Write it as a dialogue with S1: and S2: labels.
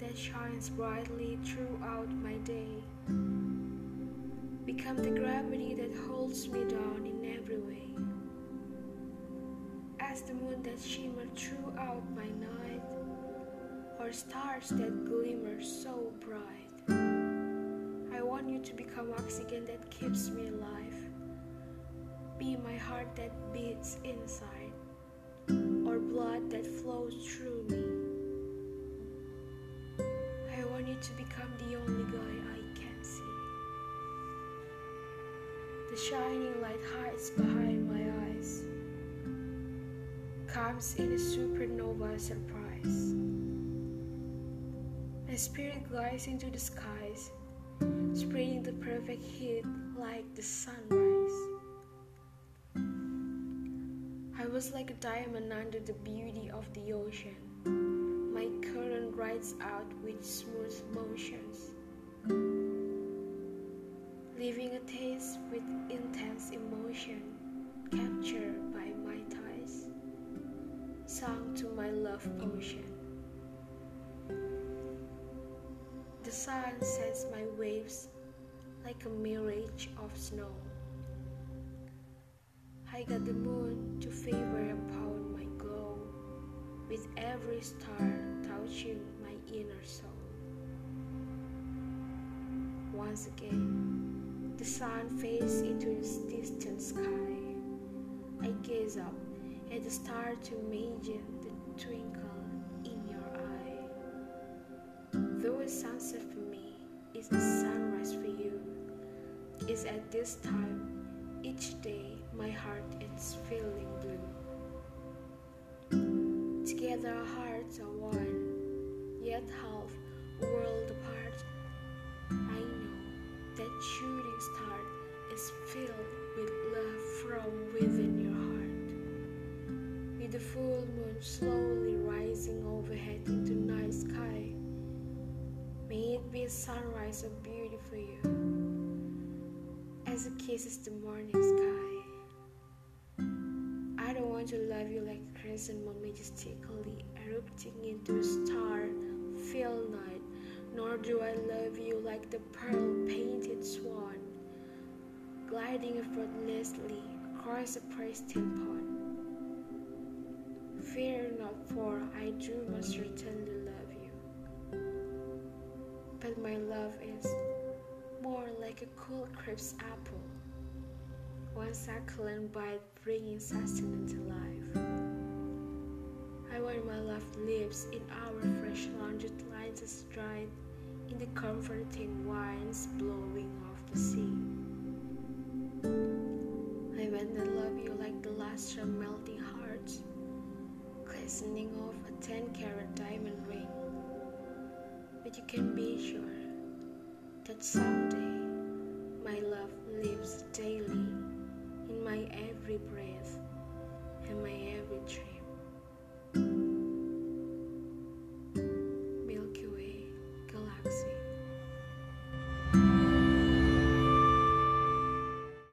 S1: that shines brightly throughout my day. Become the gravity that holds me down in every way. As the moon that shimmers throughout my night, or stars that glimmer so bright. I want you to become oxygen that keeps me alive. Be my heart that beats inside, or blood that flows through The shining light hides behind my eyes, comes in a supernova surprise. My spirit glides into the skies, spreading the perfect heat like the sunrise. I was like a diamond under the beauty of the ocean. My current rides out with smooth motions, love ocean. The sun sets my waves like a mirage of snow. I got the moon to favor upon my glow, with every star touching my inner soul. Once again, the sun fades into the distant sky. I gaze up at the star to imagine the twinkle in your eye. Though a sunset for me is a sunrise for you, is at this time each day my heart is feeling blue. Together our hearts are one, be a sunrise of beauty for you as it kisses the morning sky. I don't want to love you like a crescent moon majestically erupting into a star-filled night, nor do I love you like the pearl-painted swan gliding effortlessly across a pristine pond. Fear not, for I do most certainly love But my love is more like a cool crisp apple, one succulent bite bringing sustenance to life. I want my love lives in our fresh laundered lines as dried in the comforting winds blowing off the sea. I want to love you like the last of melting hearts, glistening off a ten carat diamond ring. You can be sure that someday my love lives daily in my every breath and my every dream.